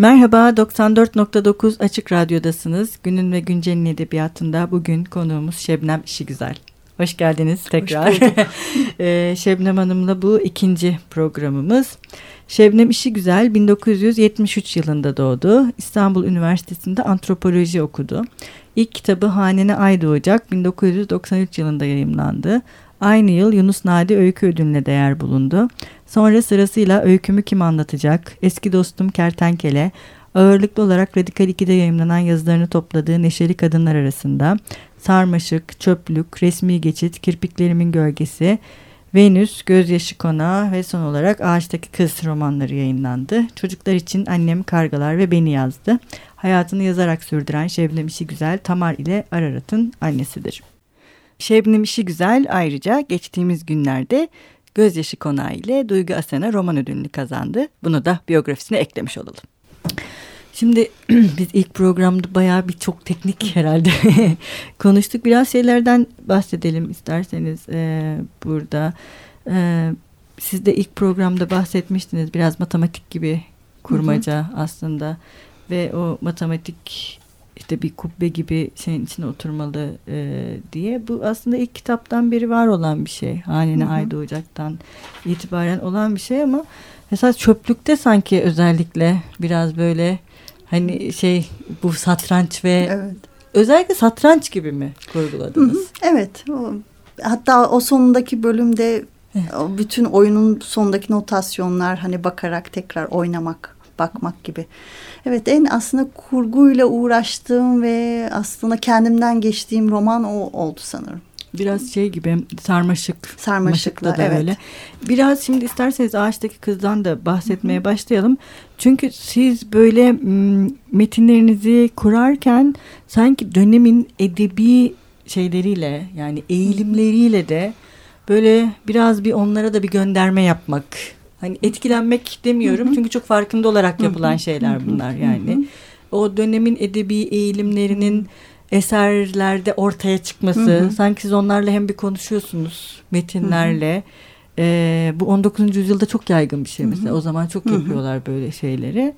Merhaba, 94.9 Açık Radyo'dasınız. Günün ve Güncel'in edebiyatında bugün konuğumuz Şebnem İşigüzel. Hoş geldiniz tekrar. Hoş ee, Şebnem Hanım'la bu ikinci programımız. Şebnem İşigüzel 1973 yılında doğdu. İstanbul Üniversitesi'nde antropoloji okudu. İlk kitabı Hanene Ay Doğacak 1993 yılında yayımlandı. Aynı yıl Yunus Nadi Öykü Ödülü'ne değer bulundu. Sonra sırasıyla Öykümü Kim Anlatacak, Eski Dostum Kertenkele, ağırlıklı olarak Radikal 2'de yayınlanan yazılarını topladığı Neşeli Kadınlar arasında Sarmaşık, Çöplük, Resmi Geçit, Kirpiklerimin Gölgesi, Venüs, Gözyaşı Konağı ve son olarak Ağaçtaki Kız romanları yayınlandı. Çocuklar için Annem, Kargalar ve Beni yazdı. Hayatını yazarak sürdüren Şebnem İşi Güzel, Tamar ile Ararat'ın annesidir. Şebnem İşi Güzel ayrıca geçtiğimiz günlerde Gözyaşı Konağı ile Duygu Asena roman ödülünü kazandı. Bunu da biyografisine eklemiş olalım. Şimdi biz ilk programda bayağı bir çok teknik herhalde konuştuk. Biraz şeylerden bahsedelim isterseniz e, burada. E, siz de ilk programda bahsetmiştiniz biraz matematik gibi kurmaca hı hı. aslında ve o matematik işte bir kubbe gibi şeyin içine oturmalı e, diye. Bu aslında ilk kitaptan beri var olan bir şey. Haline Ay Doğacak'tan itibaren olan bir şey ama esas çöplükte sanki özellikle biraz böyle hani şey bu satranç ve evet. özellikle satranç gibi mi kurguladınız? Hı hı, evet. O, hatta o sonundaki bölümde o bütün oyunun sonundaki notasyonlar hani bakarak tekrar oynamak bakmak gibi. Evet en aslında kurguyla uğraştığım ve aslında kendimden geçtiğim roman o oldu sanırım. Biraz şey gibi sarmaşık. Sarmaşıkla da evet. öyle. Biraz şimdi isterseniz ağaçtaki kızdan da bahsetmeye Hı -hı. başlayalım. Çünkü siz böyle metinlerinizi kurarken sanki dönemin edebi şeyleriyle yani eğilimleriyle de böyle biraz bir onlara da bir gönderme yapmak Hani etkilenmek demiyorum hı hı. çünkü çok farkında olarak yapılan şeyler bunlar yani. O dönemin edebi eğilimlerinin eserlerde ortaya çıkması. Sanki siz onlarla hem bir konuşuyorsunuz metinlerle. Ee, bu 19. yüzyılda çok yaygın bir şey mesela. O zaman çok yapıyorlar böyle şeyleri.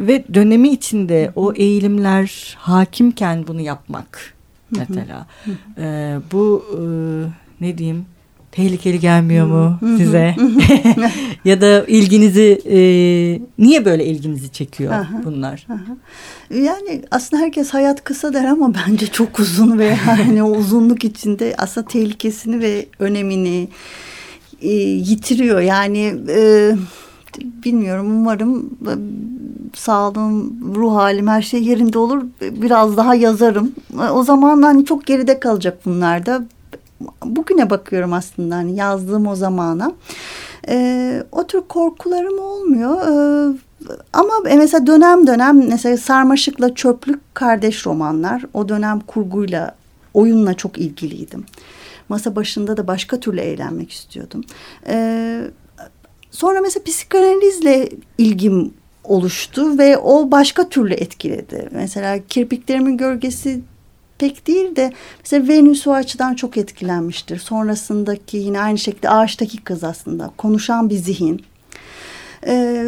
Ve dönemi içinde o eğilimler hakimken bunu yapmak mesela. Hı hı. Bu e, ne diyeyim tehlikeli gelmiyor mu size? ya da ilginizi e, niye böyle ilginizi çekiyor aha, bunlar? Aha. Yani aslında herkes hayat kısa der ama bence çok uzun ve yani o uzunluk içinde aslında tehlikesini ve önemini e, yitiriyor. Yani e, bilmiyorum umarım e, sağlığım, ruh halim her şey yerinde olur. Biraz daha yazarım. E, o zaman hani çok geride kalacak bunlar da bugüne bakıyorum aslında hani yazdığım o zamana. E, o tür korkularım olmuyor. E, ama mesela dönem dönem mesela Sarmaşık'la Çöplük kardeş romanlar. O dönem kurguyla, oyunla çok ilgiliydim. Masa başında da başka türlü eğlenmek istiyordum. E, sonra mesela psikanalizle ilgim oluştu ve o başka türlü etkiledi. Mesela kirpiklerimin gölgesi pek değil de mesela Venüs o açıdan çok etkilenmiştir. Sonrasındaki yine aynı şekilde ağaçtaki kız aslında konuşan bir zihin. E,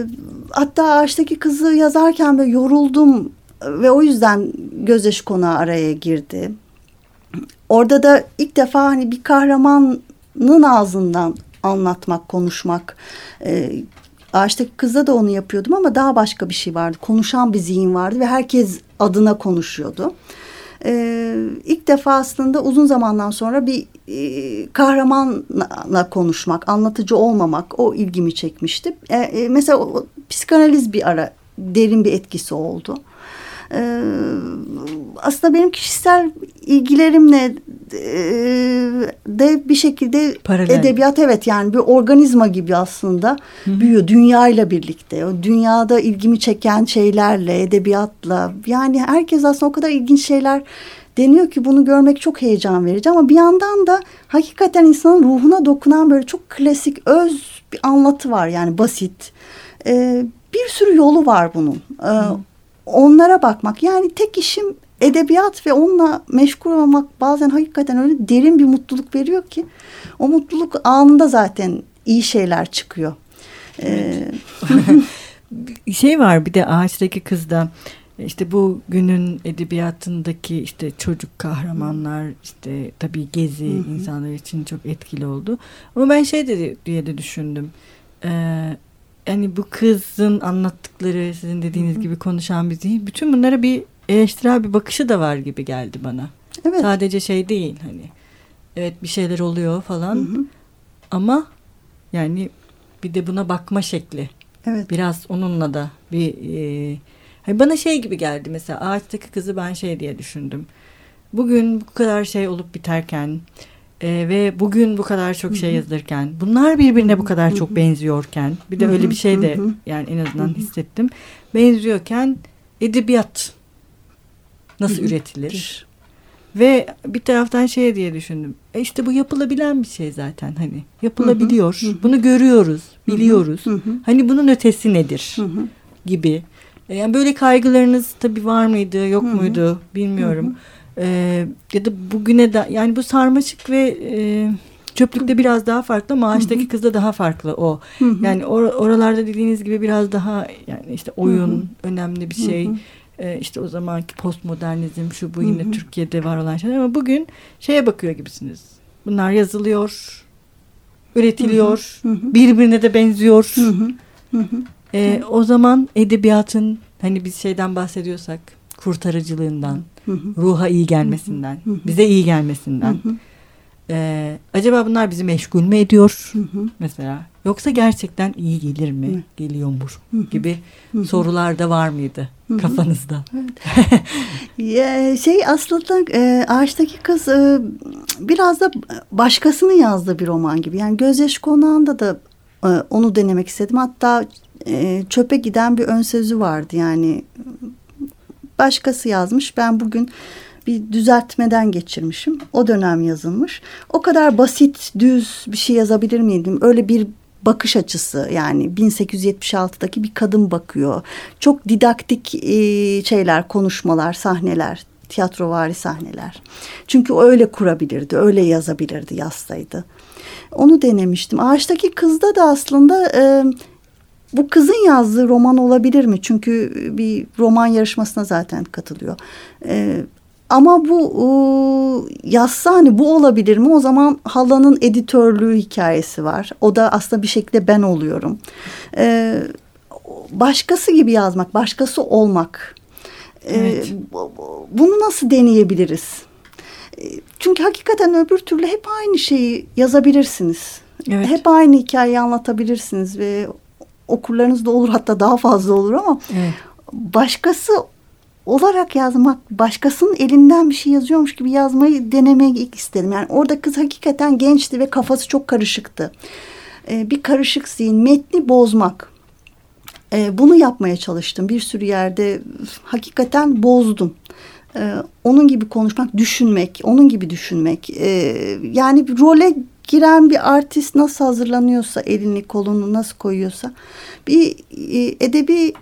hatta ağaçtaki kızı yazarken böyle yoruldum ve o yüzden gözyaşı konağı araya girdi. Orada da ilk defa hani bir kahramanın ağzından anlatmak, konuşmak. E, ağaçtaki kızda da onu yapıyordum ama daha başka bir şey vardı. Konuşan bir zihin vardı ve herkes adına konuşuyordu e, ilk defa aslında uzun zamandan sonra bir e, kahramanla konuşmak, anlatıcı olmamak o ilgimi çekmişti. E, e, mesela o, psikanaliz bir ara derin bir etkisi oldu. Ee, aslında benim kişisel ilgilerimle e, de bir şekilde Paralel. edebiyat evet yani bir organizma gibi aslında Hı-hı. büyüyor dünyayla birlikte. O dünyada ilgimi çeken şeylerle, edebiyatla yani herkes aslında o kadar ilginç şeyler deniyor ki bunu görmek çok heyecan verici ama bir yandan da hakikaten insanın ruhuna dokunan böyle çok klasik öz bir anlatı var yani basit. Ee, bir sürü yolu var bunun. Ee, onlara bakmak. Yani tek işim edebiyat ve onunla meşgul olmak bazen hakikaten öyle derin bir mutluluk veriyor ki o mutluluk anında zaten iyi şeyler çıkıyor. Ee... şey var bir de ağaçtaki kızda işte bu günün edebiyatındaki işte çocuk kahramanlar işte tabii gezi hı hı. insanlar için çok etkili oldu. Ama ben şey de diye de düşündüm. Ee, yani bu kızın anlattıkları sizin dediğiniz hı hı. gibi konuşan bir zihin bütün bunlara bir eleştirel bir bakışı da var gibi geldi bana. Evet. Sadece şey değil hani evet bir şeyler oluyor falan hı hı. ama yani bir de buna bakma şekli. Evet. Biraz onunla da bir e, hani bana şey gibi geldi mesela ağaçtaki kızı ben şey diye düşündüm. Bugün bu kadar şey olup biterken e, ve bugün bu kadar çok şey yazılırken bunlar birbirine bu kadar çok benziyorken bir de öyle bir şey de yani en azından hissettim. Benziyorken edebiyat nasıl üretilir? Ve bir taraftan şey diye düşündüm. E işte bu yapılabilen bir şey zaten hani. Yapılabiliyor. Bunu görüyoruz, biliyoruz. Hani bunun ötesi nedir? Gibi. E, yani böyle kaygılarınız tabii var mıydı, yok muydu bilmiyorum. Hı hı. Ee, ya da bugüne de yani bu sarmaşık ve e, çöplükte biraz daha farklı ama ağaçtaki kızda daha farklı o. Hı hı. Yani or oralarda dediğiniz gibi biraz daha yani işte oyun hı hı. önemli bir şey. Hı hı e, işte o zamanki postmodernizm şu bu yine hı hı. Türkiye'de var olan şeyler ama bugün şeye bakıyor gibisiniz. Bunlar yazılıyor, üretiliyor, hı hı. birbirine de benziyor. Hı hı. Hı hı. E, o zaman edebiyatın hani biz şeyden bahsediyorsak kurtarıcılığından, hı hı. ruha iyi gelmesinden, hı hı. bize iyi gelmesinden. Hı hı. Ee, acaba bunlar bizi meşgul mü ediyor hı hı. mesela? Yoksa gerçekten iyi gelir mi? Hı. Geliyormuş hı hı. gibi hı hı. sorular da var mıydı hı hı. kafanızda? Evet. şey aslında e, Ağaçtaki Kız e, biraz da başkasının yazdığı bir roman gibi. Yani Gözyaşı Konağı'nda da e, onu denemek istedim. Hatta e, Çöpe Giden bir ön sözü vardı. Yani başkası yazmış. Ben bugün bir düzeltmeden geçirmişim. O dönem yazılmış. O kadar basit, düz bir şey yazabilir miydim? Öyle bir bakış açısı yani 1876'daki bir kadın bakıyor. Çok didaktik e, şeyler, konuşmalar, sahneler, tiyatrovari sahneler. Çünkü öyle kurabilirdi, öyle yazabilirdi, yazsaydı. Onu denemiştim. Ağaçtaki kızda da aslında e, bu kızın yazdığı roman olabilir mi? Çünkü bir roman yarışmasına zaten katılıyor. E, ama bu e, yazsa hani bu olabilir mi? O zaman halanın editörlüğü hikayesi var. O da aslında bir şekilde ben oluyorum. E, başkası gibi yazmak, başkası olmak. E, evet. bunu nasıl deneyebiliriz? E, çünkü hakikaten öbür türlü hep aynı şeyi yazabilirsiniz. Evet. Hep aynı hikayeyi anlatabilirsiniz ve okurlarınız da olur hatta daha fazla olur ama evet. başkası olarak yazmak, başkasının elinden bir şey yazıyormuş gibi yazmayı denemek istedim. Yani orada kız hakikaten gençti ve kafası çok karışıktı. Ee, bir karışık zihin, metni bozmak. Ee, bunu yapmaya çalıştım. Bir sürü yerde hakikaten bozdum. Ee, onun gibi konuşmak, düşünmek, onun gibi düşünmek. Ee, yani bir role giren bir artist nasıl hazırlanıyorsa, elini kolunu nasıl koyuyorsa bir e, edebi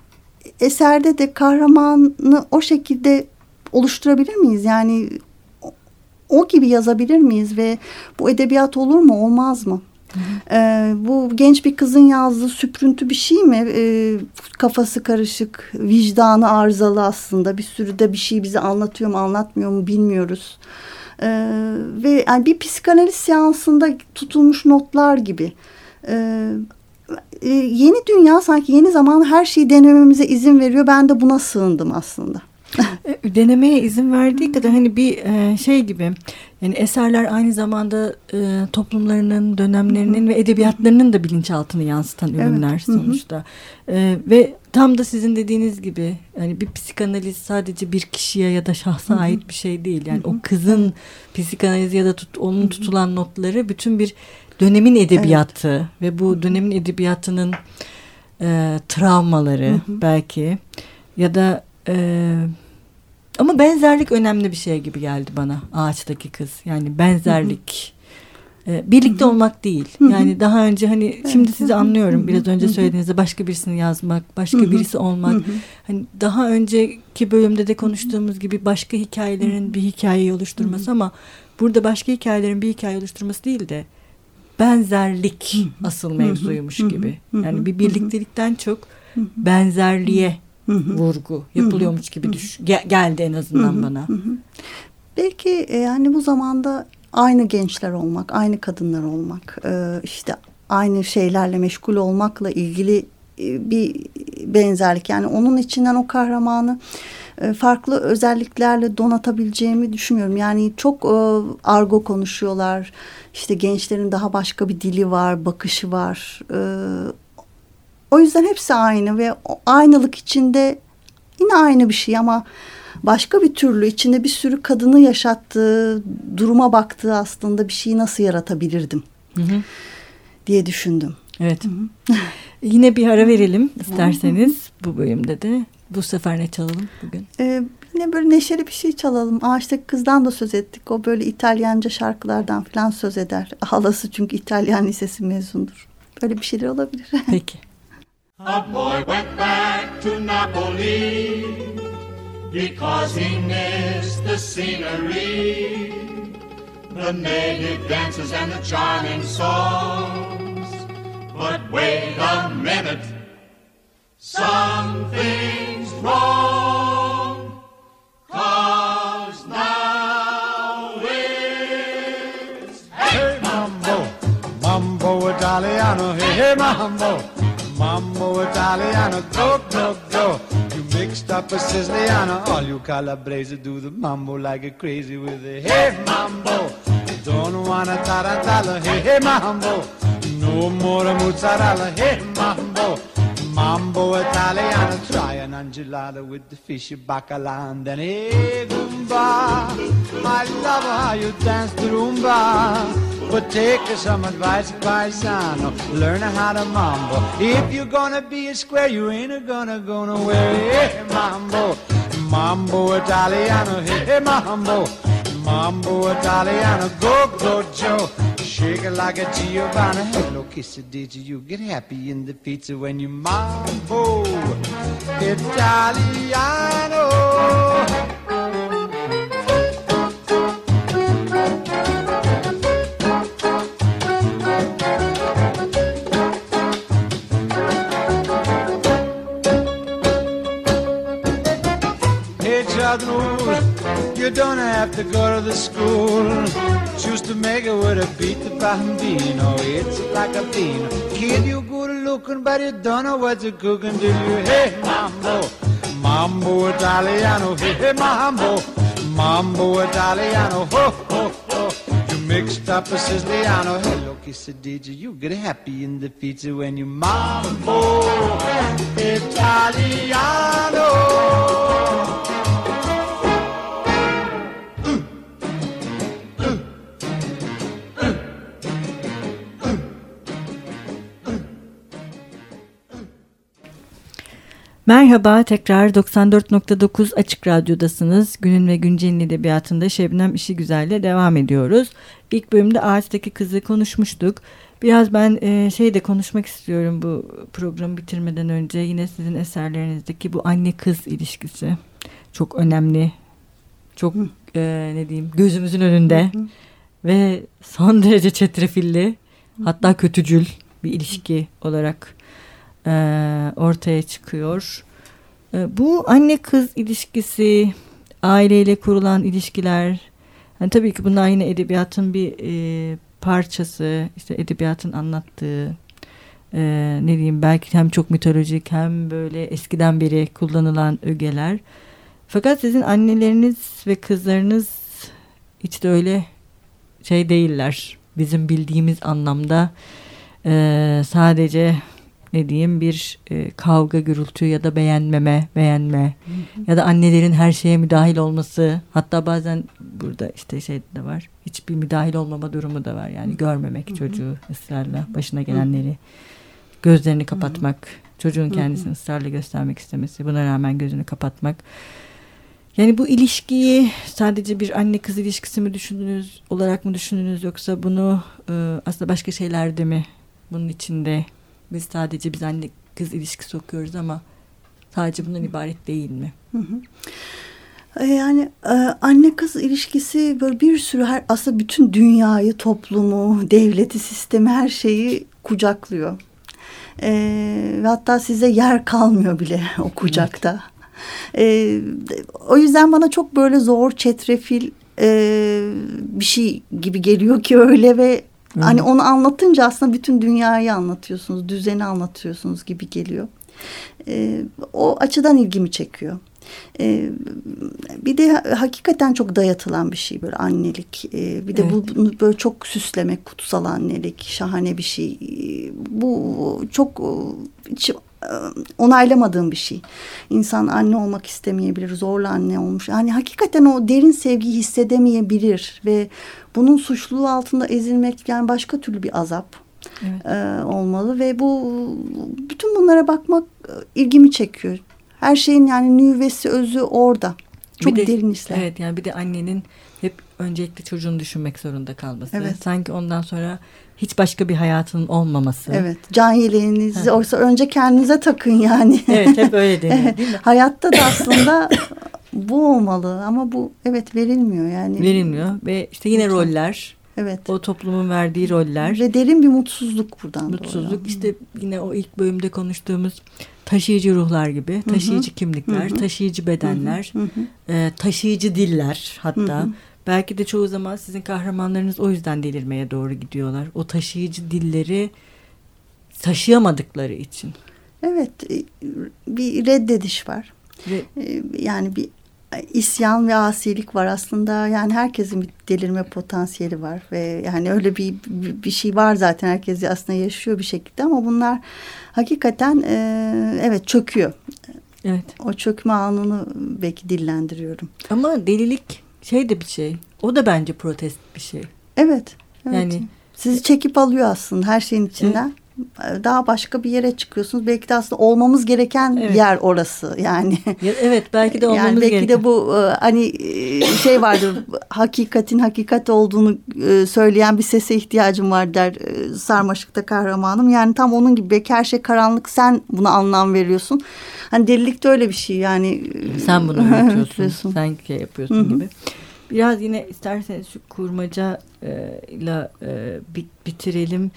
eserde de kahramanı o şekilde oluşturabilir miyiz? Yani o gibi yazabilir miyiz ve bu edebiyat olur mu olmaz mı? Ee, bu genç bir kızın yazdığı süprüntü bir şey mi? Ee, kafası karışık, vicdanı arızalı aslında. Bir sürü de bir şey bize anlatıyor mu anlatmıyor mu bilmiyoruz. Ee, ve yani bir psikanaliz seansında tutulmuş notlar gibi. Ee, e, yeni dünya sanki yeni zaman her şeyi denememize izin veriyor. Ben de buna sığındım aslında. E, denemeye izin verdiği kadar hani bir e, şey gibi yani eserler aynı zamanda toplumlarının dönemlerinin ve edebiyatlarının da bilinçaltını yansıtan ürünler evet. sonuçta. Ve tam da sizin dediğiniz gibi yani bir psikanaliz sadece bir kişiye ya da şahsa ait bir şey değil. Yani o kızın psikanalizi ya da tut, onun tutulan notları bütün bir dönemin edebiyatı evet. ve bu dönemin edebiyatının e, travmaları hı hı. belki ya da e, ama benzerlik önemli bir şey gibi geldi bana ağaçtaki kız yani benzerlik hı hı. E, birlikte olmak değil yani daha önce hani şimdi sizi anlıyorum biraz önce söylediğinizde başka birisini yazmak başka birisi olmak hani daha önceki bölümde de konuştuğumuz gibi başka hikayelerin bir hikayeyi oluşturması ama burada başka hikayelerin bir hikaye oluşturması değil de benzerlik asıl mevzuymuş gibi. Yani bir birliktelikten çok benzerliğe hı vurgu yapılıyormuş gibi düş gel geldi en azından hı hı. bana. Hı hı. Belki e, yani bu zamanda aynı gençler olmak, aynı kadınlar olmak, e, işte aynı şeylerle meşgul olmakla ilgili e, bir benzerlik. Yani onun içinden o kahramanı farklı özelliklerle donatabileceğimi düşünüyorum. Yani çok argo konuşuyorlar. İşte gençlerin daha başka bir dili var, bakışı var. O yüzden hepsi aynı ve aynılık içinde yine aynı bir şey ama başka bir türlü içinde bir sürü kadını yaşattığı, duruma baktığı aslında bir şeyi nasıl yaratabilirdim hı hı. diye düşündüm. Evet. Hı hı. Yine bir ara verelim isterseniz bu bölümde de. Bu sefer ne çalalım bugün? Ee, yine böyle neşeli bir şey çalalım. Ağaçtaki kızdan da söz ettik. O böyle İtalyanca şarkılardan falan söz eder. Halası çünkü İtalyan lisesi mezundur. Böyle bir şeyler olabilir. Peki. A boy went back to Napoli because he missed the scenery, the native dances and the charming songs. But wait a minute, something's wrong. Cause now it's hey, mambo, mambo Italiano, hey, hey mambo. Mambo Italiano, go, go, go. You mixed up a Siciliano. All you Calabrese do the mambo like a crazy with a hey mambo. Don't wanna tarantella, hey, hey mambo. No more mozzarella, hey mambo. Mambo Italiano, try an angelada with the fishy bacala and then hey Goomba. I love how you dance the rumba. But take some advice, paisano. Learn how to mambo. If you're gonna be a square, you ain't gonna go nowhere. Hey, mambo, mambo Italiano. Hey, mambo, mambo Italiano. Go, go, Joe. Shake it like a Giovanna. Hello, kiss it, did you get happy in the pizza when you mambo Italiano? You don't have to go to the school. Choose to make it with a beat the bambino. It's like a bean. Kid, you good looking, but you don't know what you're cooking, do you? Hey, mambo, mambo Italiano. Hey, hey mambo, mambo Italiano. Ho, ho, ho. You mixed up a Siciliano. Hello, quesadilla. You get happy in the pizza when you mambo Italiano. Merhaba, tekrar 94.9 Açık Radyo'dasınız. Günün ve Güncel'in edebiyatında Şebnem İşi Güzel'le devam ediyoruz. İlk bölümde Ağaçtaki Kızı konuşmuştuk. Biraz ben e, şey de konuşmak istiyorum bu programı bitirmeden önce. Yine sizin eserlerinizdeki bu anne-kız ilişkisi. Çok önemli, çok e, ne diyeyim gözümüzün önünde. Ve son derece çetrefilli, hatta kötücül bir ilişki olarak e, ortaya çıkıyor. E, bu anne kız ilişkisi, aileyle kurulan ilişkiler, yani tabii ki bunlar yine edebiyatın bir e, parçası, işte edebiyatın anlattığı, e, ne diyeyim belki hem çok mitolojik hem böyle eskiden beri kullanılan ögeler. Fakat sizin anneleriniz ve kızlarınız hiç de öyle şey değiller. Bizim bildiğimiz anlamda e, sadece ne diyeyim bir e, kavga gürültü ya da beğenmeme beğenme ya da annelerin her şeye müdahil olması. Hatta bazen burada işte şey de var hiçbir müdahil olmama durumu da var. Yani görmemek çocuğu ısrarla başına gelenleri gözlerini kapatmak çocuğun kendisini ısrarla göstermek istemesi buna rağmen gözünü kapatmak. Yani bu ilişkiyi sadece bir anne kız ilişkisi mi düşündünüz olarak mı düşündünüz yoksa bunu e, aslında başka şeylerde mi bunun içinde biz sadece biz anne kız ilişkisi okuyoruz ama sadece bundan ibaret değil mi? Hı hı. E, yani e, anne kız ilişkisi böyle bir sürü her aslında bütün dünyayı, toplumu, devleti, sistemi her şeyi kucaklıyor. E, ve hatta size yer kalmıyor bile o kucakta. E, o yüzden bana çok böyle zor, çetrefil e, bir şey gibi geliyor ki öyle ve hani onu anlatınca aslında bütün dünyayı anlatıyorsunuz, düzeni anlatıyorsunuz gibi geliyor. E, o açıdan ilgimi çekiyor. Ee, bir de hakikaten çok dayatılan bir şey böyle annelik. Ee, bir de Evet. bu bunu böyle çok süslemek, kutsal annelik, şahane bir şey. Ee, Bu çok e, onaylamadığım bir şey. İnsan anne olmak istemeyebilir, zorla anne olmuş. Yani hakikaten o derin sevgiyi hissedemeyebilir ve bunun suçluluğu altında ezilmek yani başka türlü bir azap Evet. e, olmalı ve bu bütün bunlara bakmak e, ilgimi çekiyor. Her şeyin yani nüvesi özü orada. Çok Bir de- derin işler. Evet yani bir de annenin öncelikle çocuğunu düşünmek zorunda kalması. Evet. Sanki ondan sonra hiç başka bir hayatının olmaması. Evet. Can yeleğinizi oysa önce kendinize takın yani. Evet hep öyle deniyor Evet. değil mi? Hayatta da aslında bu olmalı ama bu evet verilmiyor yani. Verilmiyor ve işte yine Lütfen. roller, Evet. o toplumun verdiği roller, Ve derin bir mutsuzluk buradan mutsuzluk doğuyor. işte yine o ilk bölümde konuştuğumuz taşıyıcı ruhlar gibi, taşıyıcı kimlikler, taşıyıcı bedenler, Hı hı. e, taşıyıcı diller hatta. Hı hı. Belki de çoğu zaman sizin kahramanlarınız o yüzden delirmeye doğru gidiyorlar. O taşıyıcı dilleri taşıyamadıkları için. Evet. e, Bir reddediş var. Ve E, Yani bir isyan ve asilik var aslında. Yani herkesin bir delirme potansiyeli var ve yani öyle bir bir bir şey var zaten herkes aslında yaşıyor bir şekilde ama bunlar hakikaten e, evet çöküyor. evet. O çökme anını belki dillendiriyorum. Ama delilik şey de bir şey. O da bence protest bir şey. Evet. evet. Yani- sizi çekip alıyor aslında her şeyin içinden. Daha başka bir yere çıkıyorsunuz. Belki de aslında olmamız gereken Evet. yer orası yani. Ya, evet belki de olmamız yani belki gerekiyor. de bu e, hani e, şey vardır hakikatin hakikat olduğunu e, söyleyen bir sese ihtiyacım var der sarmaşıkta kahramanım. Yani tam onun gibi belki her şey karanlık sen buna anlam veriyorsun. Hani delilik de öyle bir şey yani. e, Sen bunu üretiyorsun. sen şey yapıyorsun Hı hı. gibi. Biraz yine isterseniz şu kurmaca ile e, bit- bitirelim.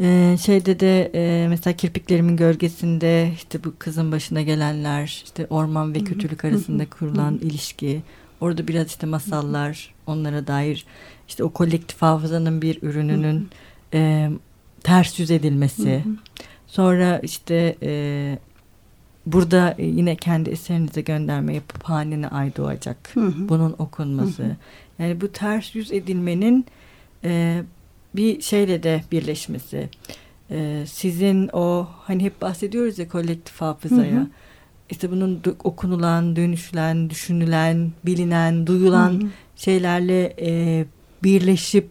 E, şeyde de e, mesela kirpiklerimin gölgesinde işte bu kızın başına gelenler işte orman ve kötülük arasında kurulan ilişki orada biraz işte masallar onlara dair işte o kolektif hafızanın bir ürününün e, ters yüz edilmesi sonra işte e, burada e, yine kendi eserinize gönderme yapıp hanene ay doğacak Hı hı. bunun okunması yani bu ters yüz edilmenin e, bir şeyle de birleşmesi E, sizin o hani hep bahsediyoruz ya kolektif hafızaya Hı hı. işte bunun okunulan dönüşülen düşünülen bilinen duyulan Hı hı. şeylerle e, birleşip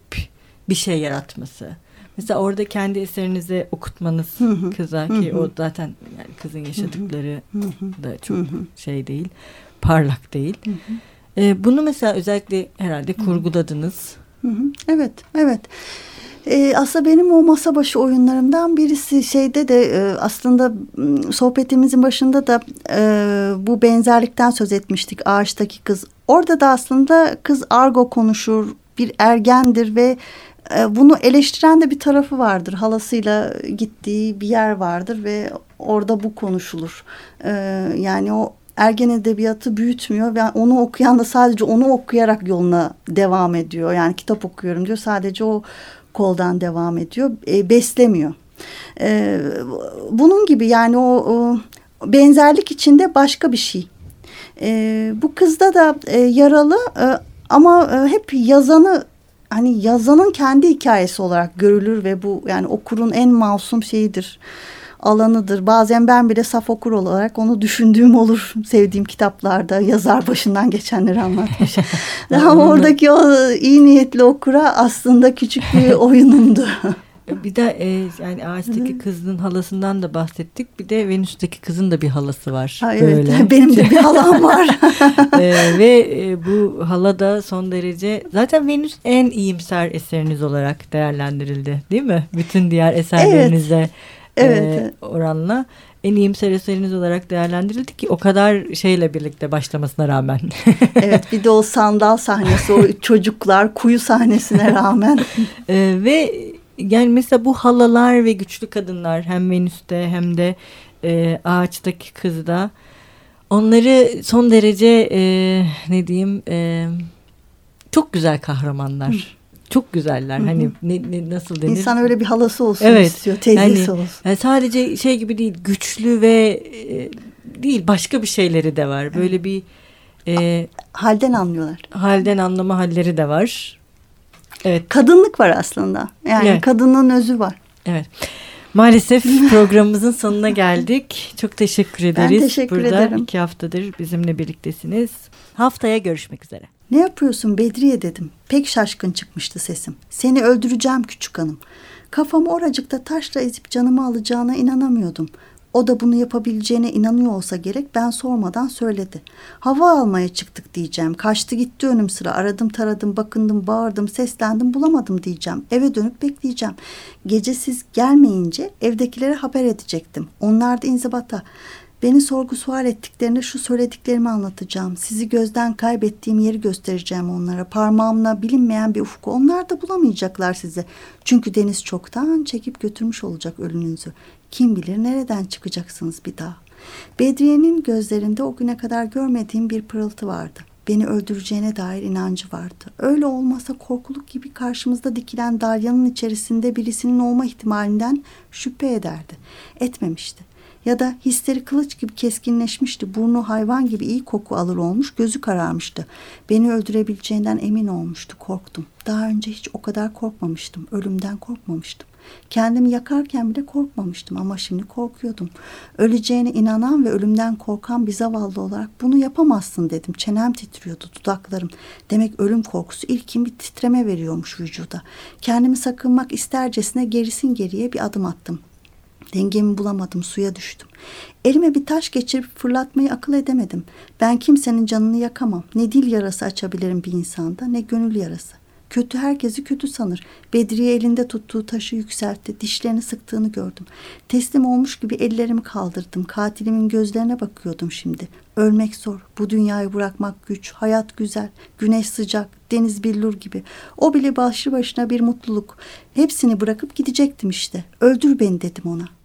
bir şey yaratması mesela orada kendi eserinize okutmanız kıza ki o zaten yani kızın yaşadıkları da çok şey değil parlak değil. E, bunu mesela özellikle herhalde kurguladınız. Evet, evet. Ee, aslında benim o masa başı oyunlarımdan birisi şeyde de e, aslında sohbetimizin başında da e, bu benzerlikten söz etmiştik ağaçtaki kız. Orada da aslında kız argo konuşur, bir ergendir ve e, bunu eleştiren de bir tarafı vardır. Halasıyla gittiği bir yer vardır ve orada bu konuşulur. E, yani o ergen edebiyatı büyütmüyor ve onu okuyan da sadece onu okuyarak yoluna devam ediyor. Yani kitap okuyorum diyor sadece o koldan devam ediyor. E, beslemiyor. Bunun gibi yani o, benzerlik içinde başka bir şey. Bu kızda da yaralı ama hep yazanı hani yazanın kendi hikayesi olarak görülür ve bu yani okurun en masum şeyidir alanıdır. Bazen ben bile saf okur olarak onu düşündüğüm olur sevdiğim kitaplarda yazar başından geçenleri anlatmış. Ama oradaki o iyi niyetli okura aslında küçük bir oyunumdu. E, Bir de e, yani ağaçtaki kızın halasından da bahsettik. Bir de Venüs'teki kızın da bir halası var. Ha, evet, Böyle. benim de bir halam var. E, ve e, bu hala da son derece zaten Venüs en iyimser eseriniz olarak değerlendirildi değil mi? Bütün diğer eserlerinize Evet, e, evet. oranla en iyimser eseriniz olarak değerlendirildi ki o kadar şeyle birlikte başlamasına rağmen. evet bir de o sandal sahnesi, o çocuklar kuyu sahnesine rağmen. E, ve yani mesela bu halalar ve güçlü kadınlar hem Venüs'te hem de e, ağaçtaki kızda onları son derece e, ne diyeyim e, çok güzel kahramanlar. Hı. Çok güzeller. Hı hı. Hani ne, ne, nasıl denir? İnsan öyle bir halası olsun evet. istiyor. Teyzesi yani, olsun. Yani sadece şey gibi değil. Güçlü ve e, değil başka bir şeyleri de var. Böyle evet. bir e, halden anlıyorlar. Halden anlama halleri de var. Evet. Kadınlık var aslında. Yani evet. kadının özü var. Evet. Maalesef programımızın sonuna geldik. Çok teşekkür ederiz. Ben teşekkür Burada ederim. iki haftadır bizimle birliktesiniz. Haftaya görüşmek üzere. Ne yapıyorsun Bedriye dedim. Pek şaşkın çıkmıştı sesim. Seni öldüreceğim küçük hanım. Kafamı oracıkta taşla ezip canımı alacağına inanamıyordum. O da bunu yapabileceğine inanıyor olsa gerek ben sormadan söyledi. Hava almaya çıktık diyeceğim. Kaçtı gitti önüm sıra. Aradım taradım bakındım bağırdım seslendim bulamadım diyeceğim. Eve dönüp bekleyeceğim. Gece siz gelmeyince evdekilere haber edecektim. Onlar da inzibata. Beni sorgu sual ettiklerinde şu söylediklerimi anlatacağım. Sizi gözden kaybettiğim yeri göstereceğim onlara. Parmağımla bilinmeyen bir ufku. Onlar da bulamayacaklar sizi. Çünkü deniz çoktan çekip götürmüş olacak ölünüzü. Kim bilir nereden çıkacaksınız bir daha. Bedriye'nin gözlerinde o güne kadar görmediğim bir pırıltı vardı. Beni öldüreceğine dair inancı vardı. Öyle olmasa korkuluk gibi karşımızda dikilen dalyanın içerisinde birisinin olma ihtimalinden şüphe ederdi. Etmemişti ya da hisleri kılıç gibi keskinleşmişti. Burnu hayvan gibi iyi koku alır olmuş, gözü kararmıştı. Beni öldürebileceğinden emin olmuştu, korktum. Daha önce hiç o kadar korkmamıştım, ölümden korkmamıştım. Kendimi yakarken bile korkmamıştım ama şimdi korkuyordum. Öleceğine inanan ve ölümden korkan bir zavallı olarak bunu yapamazsın dedim. Çenem titriyordu, dudaklarım. Demek ölüm korkusu ilkin bir titreme veriyormuş vücuda. Kendimi sakınmak istercesine gerisin geriye bir adım attım. Dengemi bulamadım, suya düştüm. Elime bir taş geçirip fırlatmayı akıl edemedim. Ben kimsenin canını yakamam. Ne dil yarası açabilirim bir insanda, ne gönül yarası. Kötü herkesi kötü sanır. Bedriye elinde tuttuğu taşı yükseltti. Dişlerini sıktığını gördüm. Teslim olmuş gibi ellerimi kaldırdım. Katilimin gözlerine bakıyordum şimdi. Ölmek zor. Bu dünyayı bırakmak güç. Hayat güzel. Güneş sıcak. Deniz billur gibi. O bile başlı başına bir mutluluk. Hepsini bırakıp gidecektim işte. Öldür beni dedim ona.